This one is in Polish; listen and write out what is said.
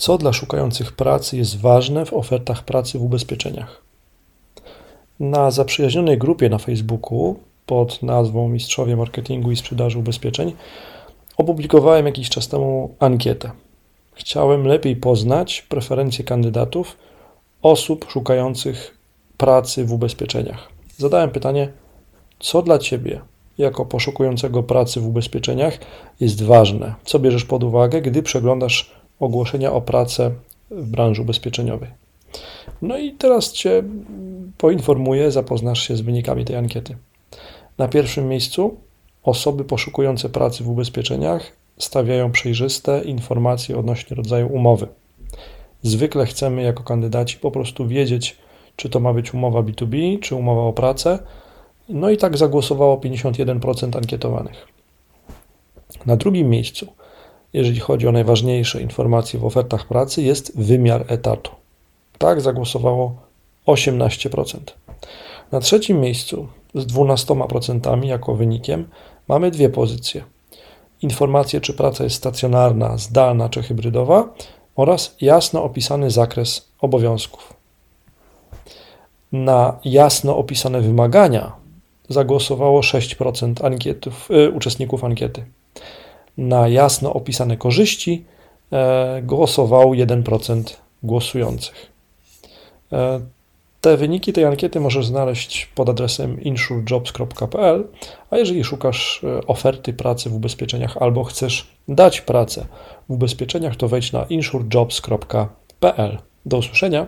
Co dla szukających pracy jest ważne w ofertach pracy w ubezpieczeniach? Na zaprzyjaźnionej grupie na Facebooku pod nazwą Mistrzowie Marketingu i Sprzedaży Ubezpieczeń opublikowałem jakiś czas temu ankietę. Chciałem lepiej poznać preferencje kandydatów, osób szukających pracy w ubezpieczeniach. Zadałem pytanie, co dla Ciebie, jako poszukującego pracy w ubezpieczeniach, jest ważne? Co bierzesz pod uwagę, gdy przeglądasz ogłoszenia o pracę w branży ubezpieczeniowej? No i teraz Cię poinformuję, zapoznasz się z wynikami tej ankiety. Na pierwszym miejscu osoby poszukujące pracy w ubezpieczeniach stawiają przejrzyste informacje odnośnie rodzaju umowy. Zwykle chcemy jako kandydaci po prostu wiedzieć, czy to ma być umowa B2B, czy umowa o pracę. No i tak zagłosowało 51% ankietowanych. Na drugim miejscu, jeżeli chodzi o najważniejsze informacje w ofertach pracy, jest wymiar etatu. Tak zagłosowało 18%. Na trzecim miejscu z 12% jako wynikiem mamy dwie pozycje. Informacje, czy praca jest stacjonarna, zdalna czy hybrydowa oraz jasno opisany zakres obowiązków. Na jasno opisane wymagania zagłosowało 6% ankietów, y, uczestników ankiety. Na jasno opisane korzyści y, głosował 1% głosujących. Y, te wyniki tej ankiety możesz znaleźć pod adresem insurejobs.pl, a jeżeli szukasz oferty pracy w ubezpieczeniach albo chcesz dać pracę w ubezpieczeniach, to wejdź na insurejobs.pl. Do usłyszenia.